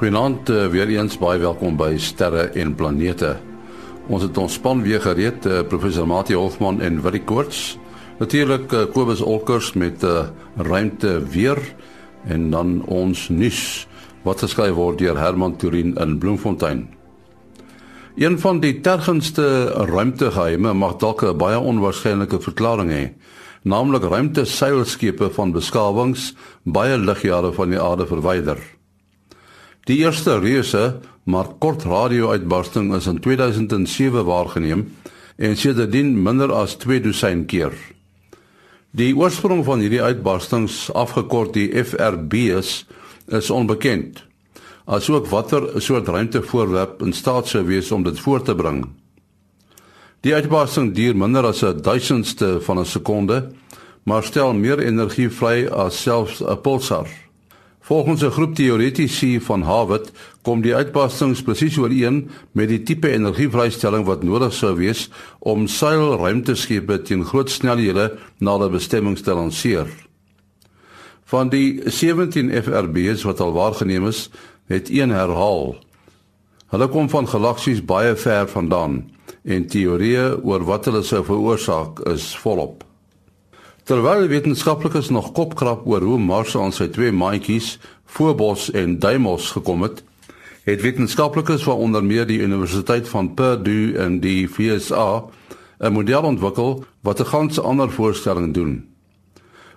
Goeienaand, uh, weer eens baie welkom by Sterre en Planete. Ons het ons span weer gereed, uh, professor Mati Hofman en Willie Koorts. Natuurlik uh, Kobus Olkers met 'n ruimte weer en dan ons nuus wat geskryf word deur Herman Turin in Bloemfontein. Een van die tergendste ruimtegeheime mag dalk 'n baie onwaarskynlike verklaring hê, naamlik ruimteseilskepe van beskawings baie ligjare van die aarde verwyder. Die eerste reuse maar kort radio-uitbarsting is in 2007 waargeneem en sedertdien minder as 2 dosyn keer. Die oorsprong van hierdie uitbarstings, afgekort die FRB's, is onbekend. Asook watter soort ruimtevoorwerp in staat sou wees om dit voort te bring. Die uitbarsting duur minder as 'n duisendste van 'n sekonde, maar stel meer energie vry as selfs 'n pulsar. Volgens 'n groep teoretici van Harvard kom die uitbarstings presies ooreen met die tipe energievrystelling wat nodig sou wees om seilruimteskepe teen groot snelhede na hulle bestemmings te lanseer. Van die 17 FRB's wat al waargeneem is, het een herhaal. Hulle kom van galaksies baie ver vandaan en teorieë oor wat hulle sou veroorsaak is volop. Terwyl wetenskaplikes nog kopkrap oor hoe Mars aan sy twee maatjies, Phobos en Deimos gekom het, het wetenskaplikes van onder meer die Universiteit van Purdue en die VSA 'n model ontwikkel wat 'n gans ander voorstelling doen.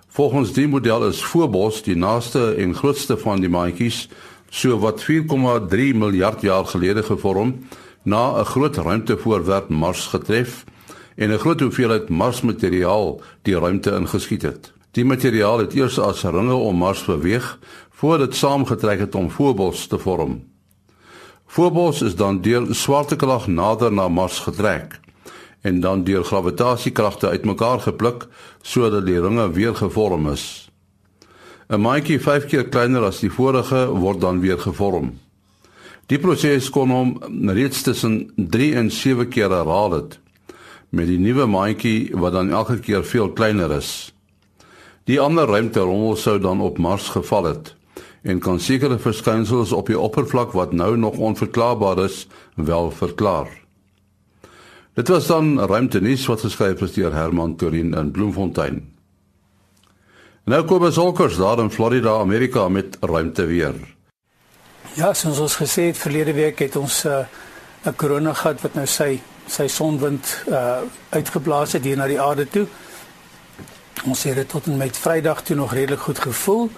Volgens die model is Phobos die naaste en grootste van die maatjies, so wat 4,3 miljard jaar gelede gevorm, na 'n groot ruimtevoorwerp Mars getref en 'n groot hoeveelheid Marsmateriaal die ruimte ingeskiet het. Die materiaal het eers as ringe om Mars beweeg voordat dit saamgetrek het om Phobos te vorm. Phobos is dan deur swaartekrag nader na Mars getrek en dan deur gravitasiekragte uitmekaar gepluk sodat die ringe weer gevorm is. 'n Maatjie 5 keer kleiner as die vorige word dan weer gevorm. Die proses kon hom reeds tussen 3 en 7 keer herhaal het met die nuwe maatjie wat dan elke keer veel kleiner is. Die ander ruimterommel sou dan op Mars geval het en kan sekere verskynsels op die oppervlak wat nou nog onverklaarbaar is, wel verklaar. Dit was dan ruimtenis wat geskryf is deur Herman Turin in Bloemfontein. Nou kom ons alkers daar in Florida, Amerika met ruimte weer. Ja, soos ons gesê het verlede week het ons uh, 'n korona gehad wat nou sy sy sonwind uh uitgeblaas het hier na die aarde toe. Ons het dit tot en met Vrydag toe nog redelik goed gevoel.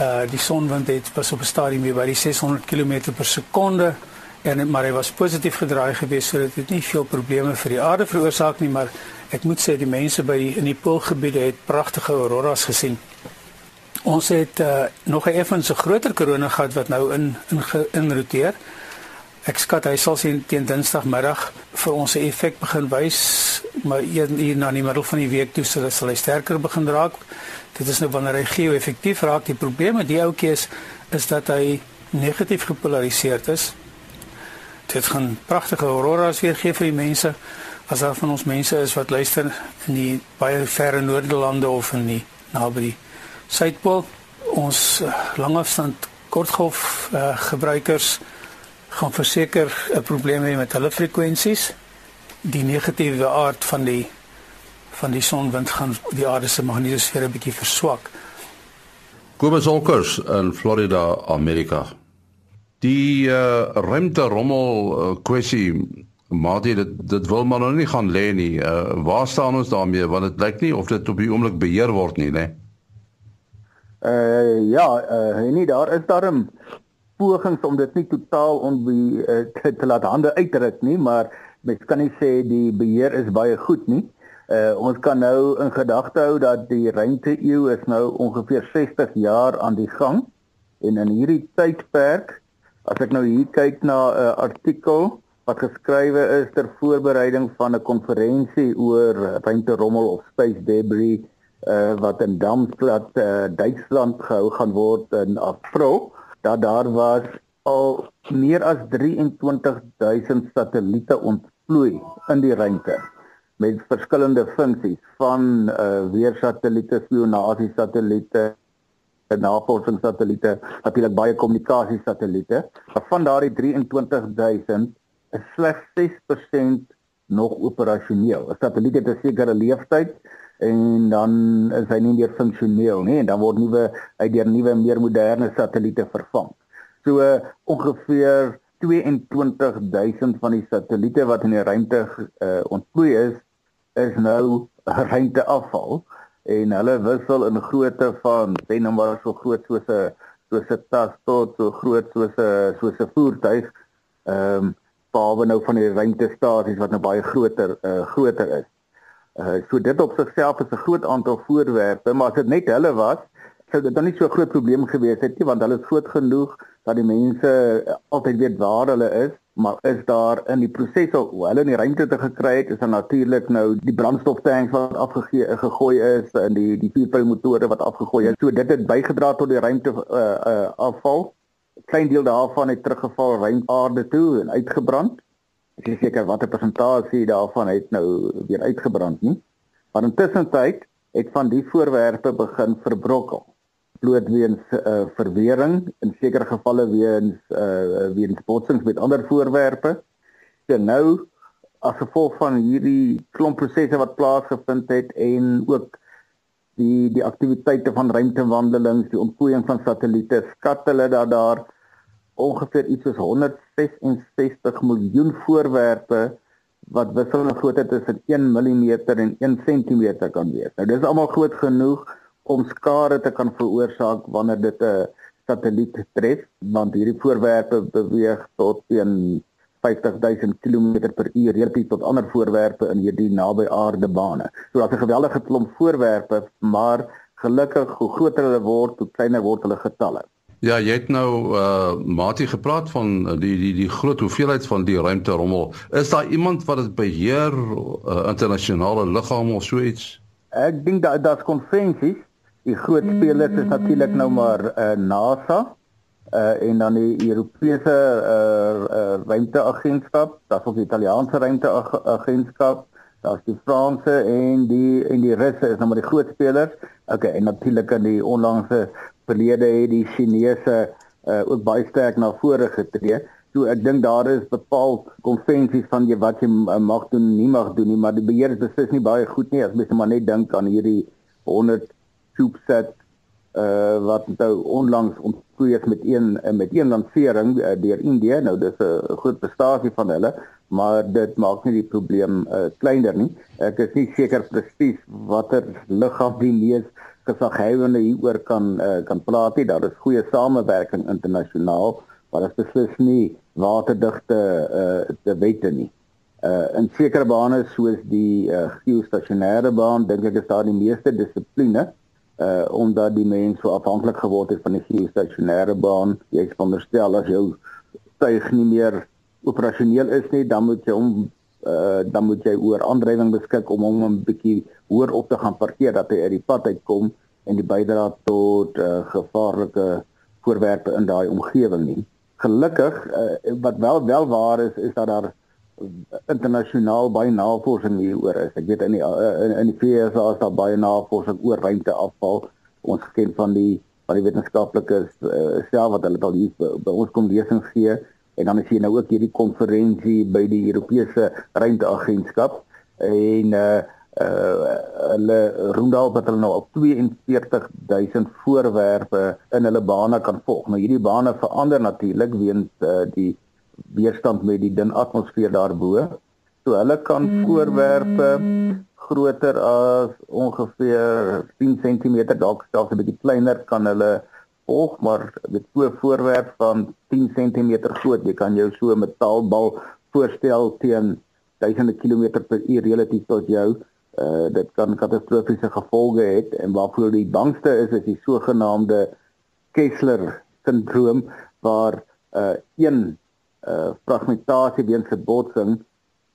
Uh die sonwind het was op 'n stadium hier by die 600 km per sekonde en maar hy was positief gedraai geweest sodat dit nie veel probleme vir die aarde veroorsaak nie, maar ek moet sê die mense by die in die poolgebiede het pragtige auroras gesien. Ons het uh nog effens 'n groter korona gehad wat nou in in, in roteer. Ek skat hy sal sien teen Dinsdagmiddag vir ons 'n effek begin wys, maar hier na die middel van die week toe sal, sal hy sterker begin raak. Dit is nou wanneer hy geo-effektief raak. Die probleem met die ouetjie is is dat hy negatief gepolariseerd is. Dit gaan pragtige auroras weer gee vir die mense as daar van ons mense is wat luister in die baie verre noordelande of in die naby die suidpool. Ons uh, langafstand kortgolf uh, gebruikers gaan verseker 'n probleem hê met hulle frekwensies. Die negatiewe aard van die van die sonwind gaan die aarde se magnetosfeer 'n bietjie verswak. Kobus Olkers in Florida, Amerika. Die uh, ruimte rommel uh, kwessie maar dit dit wil maar nog nie gaan lê nie. Uh, waar staan ons daarmee want dit lyk nie of dit op die oomblik beheer word nie, né? Uh ja, uh nie daar is daarom pogings om dit nie totaal om die uh, te, te laat hande uitdruk nie, maar mens kan nie sê die beheer is baie goed nie. Uh, ons kan nou in gedagte hou dat die ruimte eeu is nou ongeveer 60 jaar aan die gang en in hierdie tydperk as ek nou hier kyk na 'n uh, artikel wat geskrywe is ter voorbereiding van 'n konferensie oor ruimte rommel of space debris uh, wat in Darmstadt uh, Duitsland gehou gaan word in April dat daar was al meer as 23000 satelliete ontplooi in die ruimte met verskillende funksies van uh, weersatelliete, spionasie satelliete, navorsingssatelliete, natuurlik baie kommunikasiesatelliete. Van daardie 23000 is slegs 6% nog operasioneel. 'n Satelliet het 'n sekere lewensduur en dan is hy nie meer funksioneel nie en dan word nuwe uit deur nuwe meer moderne satelliete vervang. So uh, ongeveer 22000 van die satelliete wat in die ruimte uh, ontplooi is, is nou ruimteafval en hulle wissel in grootte van sien nou maar so groot soos 'n soos 'n tas tot so groot soos 'n soos 'n voertuig. Ehm um, behalwe nou van die ruimtestasies wat nou baie groter uh, groter is. Uh so dit op sigself is 'n groot aantal voorwerpe, maar as dit net hulle was, sou dit dan nie so 'n groot probleem gewees het nie want hulle is groot genoeg dat die mense eh, altyd weet waar hulle is maar is daar in die proses hoe hulle in die ruimte te gekry het is dan natuurlik nou die brandstoftanks wat afgegee gegooi is en die die vuurpylmotore wat afgegooi is. So dit het bygedra tot die ruimte uh, uh, afval. 'n klein deel daarvan het teruggeval ruimaarde toe en uitgebrand is seker watter persentasie daarvan het nou weer uitgebrand nie maar intussen tyd het van die voorwerpe begin verbrokkel bloot weens uh, verwering in sekere gevalle weens uh, weens botsings met ander voorwerpe. So nou as gevolg van hierdie klomp prosesse wat plaasgevind het en ook die die aktiwiteite van ruimtewandelings, die ontplooiing van satelliete, skat hulle dat daar ongeveer iets soos 166 miljoen voorwerpe wat wisselende grootte tussen 1 mm en 1 cm kan wees. Nou dis almal groot genoeg om skade te kan veroorsaak wanneer dit 'n satelliet tref want hierdie voorwerpe beweeg tot teen 50000 km per uur relatief tot ander voorwerpe in hierdie naby aarde bane. So daar's 'n geweldige klomp voorwerpe, maar gelukkig hoe groter hulle word, hoe kleiner word hulle getalle. Ja, jy het nou uh Mati gepraat van die die die groot hoeveelheid van die ruimterommel. Is daar iemand wat dit beheer, uh, internasionale liggame of so iets? Ek dink dat daar's konvensies Die groot spelers is natuurlik nou maar uh, NASA uh, en dan die Europese uh, uh, ruimteagentskap, daar's ook die Italiaanse ruimteagentskap, daar's die Franse en die en die Russe is nou maar die groot spelers. Okay, en natuurlik in die onlangse verlede het die Chinese uh, ook baie sterk na vore getree. So ek dink daar is bepaal konvensies van jy wat jy mag doen, nie mag doen nie, maar die beheer is beslis nie baie goed nie as mens maar net dink aan hierdie 100 CubeSat uh wat nou onlangs ontplooi is met een uh, met een lansering uh, deur Indië. Nou dis 'n groot prestasie van hulle, maar dit maak nie die probleem uh, kleiner nie. Ek is nie seker presies watter liggaam die mees gesaghebende hieroor kan uh, kan praat nie. Daar is goeie samewerking internasionaal, maar dit is beslis nie waterdigte uh te wete nie. Uh in sekere bane soos die uh, geostasionêre baan dink ek is daar die meeste dissipline uh omdat die mense so afhanklik geword het van die geostasionêre baan. Jy veronderstel as jou tuig nie meer operasioneel is nie, dan moet jy hom uh dan moet jy oor aandrywing beskik om hom 'n bietjie hoër op te gaan parkeer dat hy uit die pad uitkom en die bydra tot uh gevaarlike voorwerpe in daai omgewing nie. Gelukkig uh, wat wel wel waar is is dat daar internasionaal baie navorsing hieroor is. Ek weet in die in, in die VS is daar baie navorsing oor ruimteafval. Ons ken van die van die wetenskaplikes uh, self wat hulle al hier by ons kom lesings gee en dan is hier nou ook hierdie konferensie by die Europese ruimteagentskap en uh uh hulle roendal wat hulle nou op 42000 voorwerpe in hulle bane kan volg. Nou hierdie bane verander natuurlik weens uh, die weerstand met die dun atmosfeer daarbo. So hulle kan voorwerpe groter as ongeveer 10 cm dalk selfs 'n bietjie kleiner kan hulle volg, maar met so 'n voorwerp van 10 cm groot, jy kan jou so 'n metaalbal voorstel teen duisende kilometer per uur relatief tot jou. Uh dit kan katastrofiese gevolge hê en waarvoor die bangste is is die sogenaamde Kessler sindroom waar uh een uh fragmentasie weens 'n botsing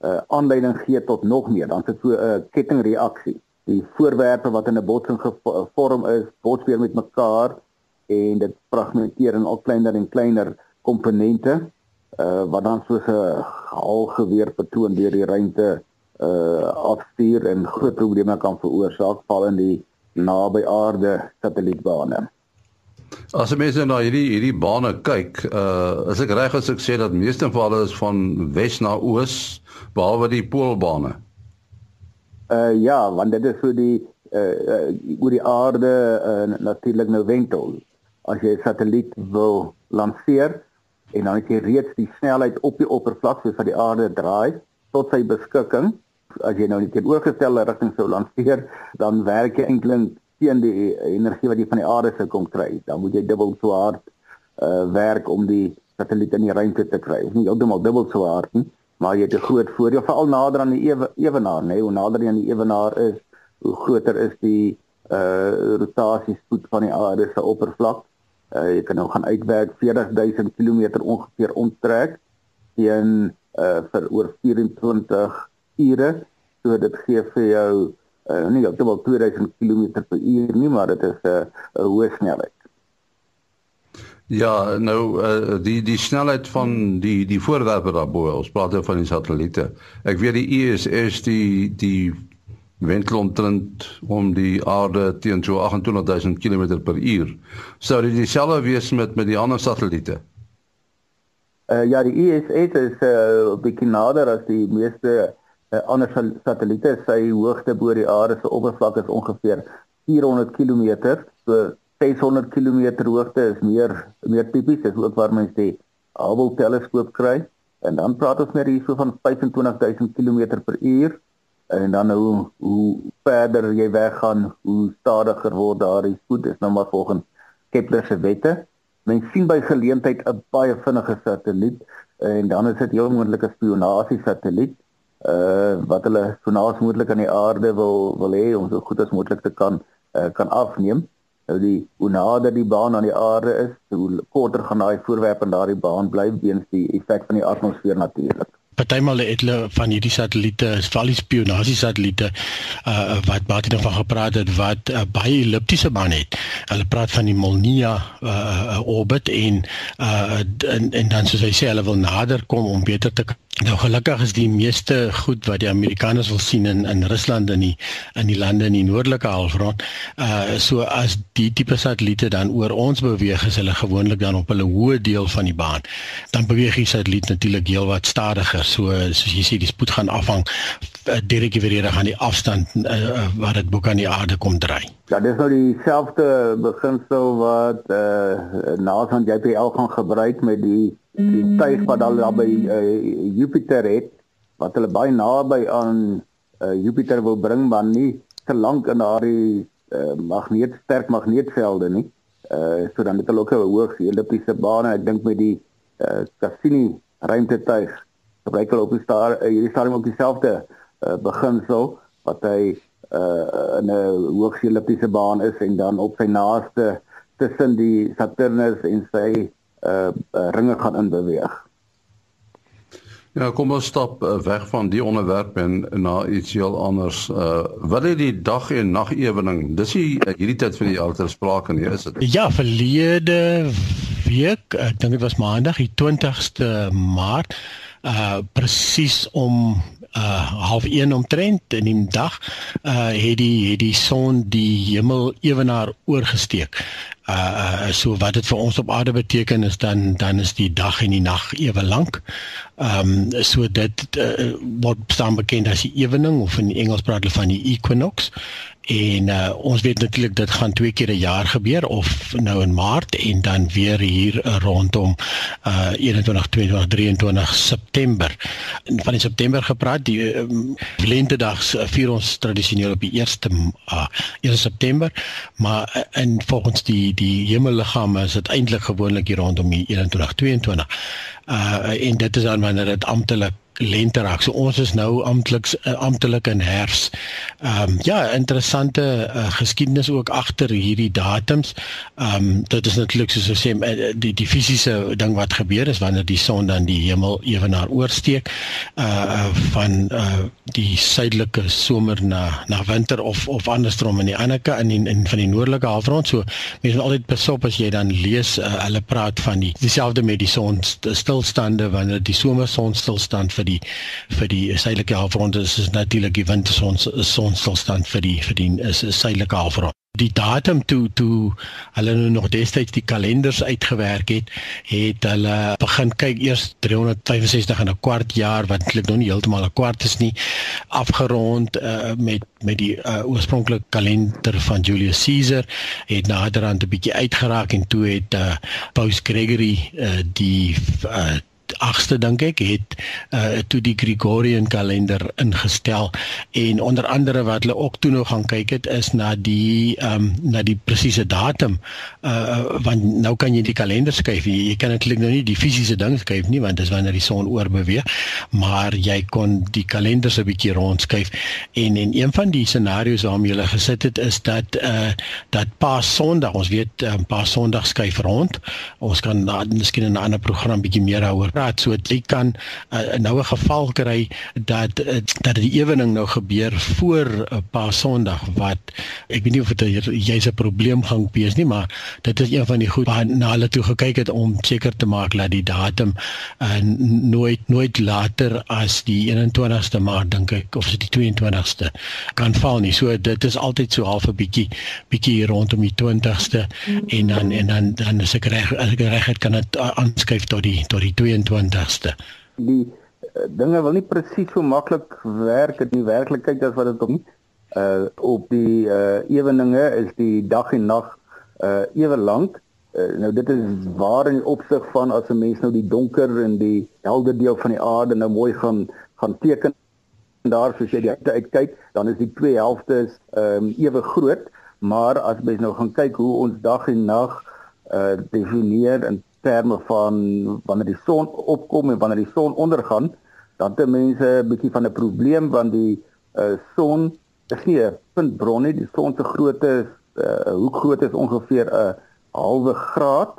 uh aanleiding gee tot nog meer dan sit so 'n uh, kettingreaksie. Die voorwerpe wat in 'n botsing gevorm is, bots weer met mekaar en dit fragmenteer in al kleiner en kleiner komponente uh wat dan soos 'n halgeweer patroon deur die ruimte uh afstuur en groot probleme kan veroorsaak val in die naby aarde satellietbane. As mense na hierdie hierdie bane kyk, uh is ek reg as ek sê dat meeste van hulle is van wes na oos behalwe die poolbane. Uh ja, want dit is so die uh, uh oor die aarde uh, natuurlik nou wentel. As jy 'n satelliet wil lanseer en dan het jy reeds die snelheid op die oppervlak soos wat die aarde draai tot sy beskikking. As jy nou nie teenoorgestelde rigting sou lanseer, dan werk jy eintlik teen die energie wat jy van die aarde sou kom kry. Dan moet jy dubbel so hard uh werk om die satelliet in die ruimte te kry. Dit is nie heeltemal dubbel so hard nie, maar jy het 'n groot voordeel veral nader aan die ewe, ewenaar, nê? Hoe nader jy aan die ewenaar is, hoe groter is die uh rotasiespoed van die aarde se oppervlak. Uh jy kan nou gaan uitwerk 40000 km ongeveer omtrek teen uh vir oor 24 ure. So dit gee vir jou uh nie heeltemal 2000 km per uur nie, maar dit is 'n uh, hoë snelheid. Ja, nou uh, die die snelheid van die die voorwerpe daarbo, ons praat oor van die satelliete. Ek weet die ISS die die wentelomtrent om die aarde teen so 28000 km per uur. Sou dit dieselfde wees met met die ander satelliete? Uh ja, die ISS is 'n uh, bietjie nader as die meeste uh, ander satelliete. Sy hoogte bo die aarde se oppervlak is ongeveer 400 km. So 600 km hoogte is meer meer tipies, dis ook waar mens die Hubble teleskoop kry. En dan praat ons meer hierso van 25000 km per uur. En dan hoe hoe verder jy weggaan, hoe stadiger word daardie spoed. Dis nou maar volgens Kepler se wette. Mens sien by geleentheid 'n baie vinnige satelliet en dan is dit heel moontlik 'n spionasie satelliet uh wat hulle so naas moontlik aan die aarde wil wil hê om so goed as moontlik te kan uh, kan afneem. Nou die hoe nader die baan aan die aarde is, hoe korter gaan daai voorwerp in daardie baan bly weens die effek van die atmosfeer natuurlik partymal het hulle van hierdie satelliete, veral die spionasie satelliete uh wat baie dan van gepraat het wat uh, baie elliptiese baan het. Hulle praat van die Molniya uh, orbit en uh en, en dan soos hy sê hulle wil nader kom om beter te Nou gelukkig is die meeste goed wat die Amerikaners wil sien in in Rusland en die in die lande in die noordelike halfrond. Uh so as die tipe satelliete dan oor ons beweeg is hulle gewoonlik dan op hulle hoë deel van die baan. Dan beweeg die satelliet natuurlik heelwat stadiger. So soos jy sê die spoed gaan afhang uh, direk weer gaan die afstand uh, wat dit bo kan die aarde kom dry. Ja, dis nou dieselfde beginsel wat uh NASA en JPL gaan gebruik met die die tuig wat al daar by uh, Jupiter het wat hulle baie naby aan uh, Jupiter wil bring maar nie te lank in daardie uh, magneet sterk magneetvelde nie. Uh so dan het hulle ook 'n hoë elliptiese baan en ek dink met die uh, Cassini ruimtetuig gebruik hulle op die staar uh, hierdie stadium ook dieselfde uh, beginsel wat hy uh, 'n hoë elliptiese baan is en dan op sy naaste tussen die Saturnus en sy uh, uh ringe gaan inbeweeg. Ja, kom ons stap uh, weg van die onderwerp en na iets heel anders. Uh wat is die dag en nag ewening? Dis hier hierdie tyd vir die alter sprake nie, is dit? Ja, verlede week, ek dink dit was maandag, die 20ste Maart, uh presies om uh half 1 omtrent in die dag uh het die het die son die hemel ewenaar oorgesteek. Uh so wat dit vir ons op aarde beteken is dan dan is die dag en die nag ewe lank. Ehm um, so dit uh, word staan bekend as die ewening of in Engels praat hulle van die equinox En uh, ons weet natuurlik dit gaan twee keer 'n jaar gebeur of nou in Maart en dan weer hier uh, rondom uh 21 22 23 September. En van die September gepraat, die um, lentedag vier ons tradisioneel op die 1ste uh 1 September, maar uh, in volgens die die hemelliggame is dit eintlik gewoonlik hier rondom die 21 22. Uh en dit is dan wanneer dit amptelik lente raak. So ons is nou amptelik uh, amptelik in herfs. Ehm um, ja, interessante uh, geskiedenis ook agter hierdie datums. Ehm um, dit is natuurlik soos ons sê uh, die die fisiese ding wat gebeur is wanneer die son dan die hemel ewenaar oorsteek uh van uh die suidelike somer na na winter of of andersom in die ander kant in in van die noordelike halfrond. So mense moet altyd besop as jy dan lees uh, hulle praat van die dieselfde met die son stilstande wanneer die somerson stilstand vir die vir die suidelike halfrond is, is natuurlik die winterson sonstilstand vir die vir die is 'n suidelike halfrond. die datum toe toe hulle nou nog destyds die kalenders uitgewerk het, het hulle begin kyk eers 365 en 'n kwart jaar wat eintlik nog nie heeltemal 'n kwart is nie afgerond uh, met met die uh, oorspronklike kalender van Julius Caesar het naderhand 'n bietjie uitgeraak en toe het uh, Paus Gregory uh, die uh, 8ste dink ek het uh toe die Gregorian kalender ingestel. En onder andere wat hulle ook toe nog gaan kyk het is na die ehm um, na die presiese datum. Uh want nou kan jy die kalender skuif. Jy, jy kan eintlik nou nie die fisiese ding skuif nie want dis wanneer die son oor beweeg. Maar jy kon die kalender se bietjie rondskuif en en een van die scenario's waarmee hulle gesit het is dat uh dat Paas Sondag ons weet um, Paas Sondag skuif rond. Ons kan dan miskien in 'n ander program bietjie meer daaroor praat so dit kan uh, nou 'n geval kry dat uh, dat die ewening nou gebeur voor 'n uh, paar Sondag wat ek weet nie of dit jy's 'n probleem gaan wees nie maar dit is een van die goed waar na hulle toe gekyk het om seker te maak dat die datum uh, nooit nooit later as die 21ste maart dink ek of dit die 22ste kan val nie. So dit is altyd so half 'n bietjie bietjie rondom die 20ste en dan en dan dan is ek reg as ek reg het kan dit aanskuif tot die tot die 22 20ste. Die uh, dinge wil nie presies so maklik werk in die werklikheid as wat dit op uh op die uh eweninge is die dag en nag uh ewe lank. Uh, nou dit is waar in die opsig van as 'n mens nou die donker en die helder deel van die aarde nou mooi gaan gaan teken daar soos jy dit uitkyk, dan is die twee helftes ehm um, ewe groot, maar as mens nou gaan kyk hoe ons dag en nag uh definieer in terme van wanneer die son opkom en wanneer die son ondergaan, dan het mense 'n bietjie van 'n probleem want die uh, son is nie 'n puntbron nie. Die son se grootte is uh, hoe groot is ongeveer 'n halwe graad.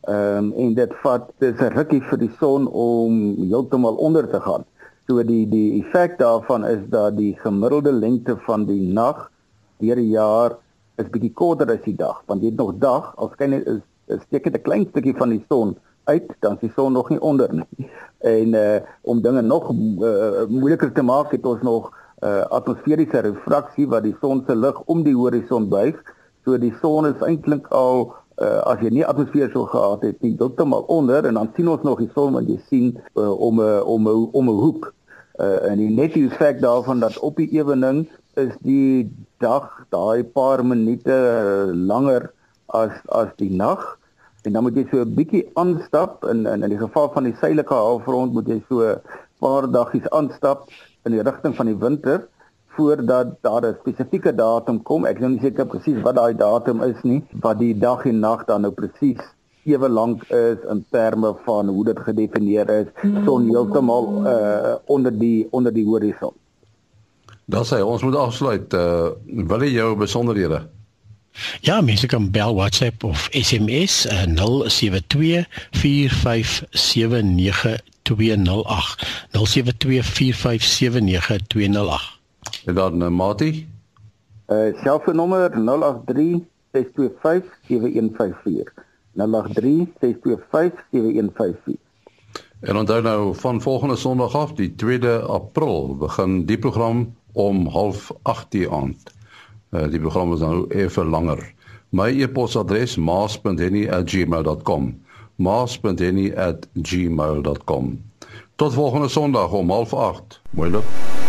Ehm um, en dit vat dis 'n rukkie vir die son om heeltemal onder te gaan. So die die effek daarvan is dat die gemiddelde lengte van die nag deur die jaar is bietjie korter as die dag, want jy het nog dag, al skyn dit is steek dit 'n klein stukkie van die son uit, dan is die son nog nie onder nie. En uh om dinge nog uh, moeiliker te maak, het ons nog uh atmosferiese refraksie wat die son se lig om die horison buig. So die son is eintlik al uh as jy nie atmosfeer sou gehad het nie, heeltemal onder en dan sien ons nog die son wat jy sien uh, om 'n om 'n om 'n hoek. Uh en die net die effek daarvan dat op die ewening is die dag daai paar minute uh, langer as as die nag en dan moet jy so 'n bietjie aanstap in in in die geval van die suidelike halfrond moet jy so 'n paar daggies aanstap in die rigting van die winter voordat daar 'n spesifieke datum kom. Ek is nou nie seker presies wat daai datum is nie, wat die dag en nag dan nou presies ewe lank is in terme van hoe dit gedefinieer is, son heeltemal uh onder die onder die horison. Dan sê ons moet afsluit. Uh wil jy jou besonderhede Ja, mense kan bel WhatsApp of SMS uh, 0724579208. 0724579208. En dan uh, Mati? Uh selfoonnommer 0836257154. 0836257154. En onthou nou van volgende Sondag af, die 2de April, begin die program om 08:30 die aand. Uh, die program is nou effe langer. My e-posadres maas.henny@gmail.com. maas.henny@gmail.com. Tot volgende Sondag om 07:30. Mooi loop.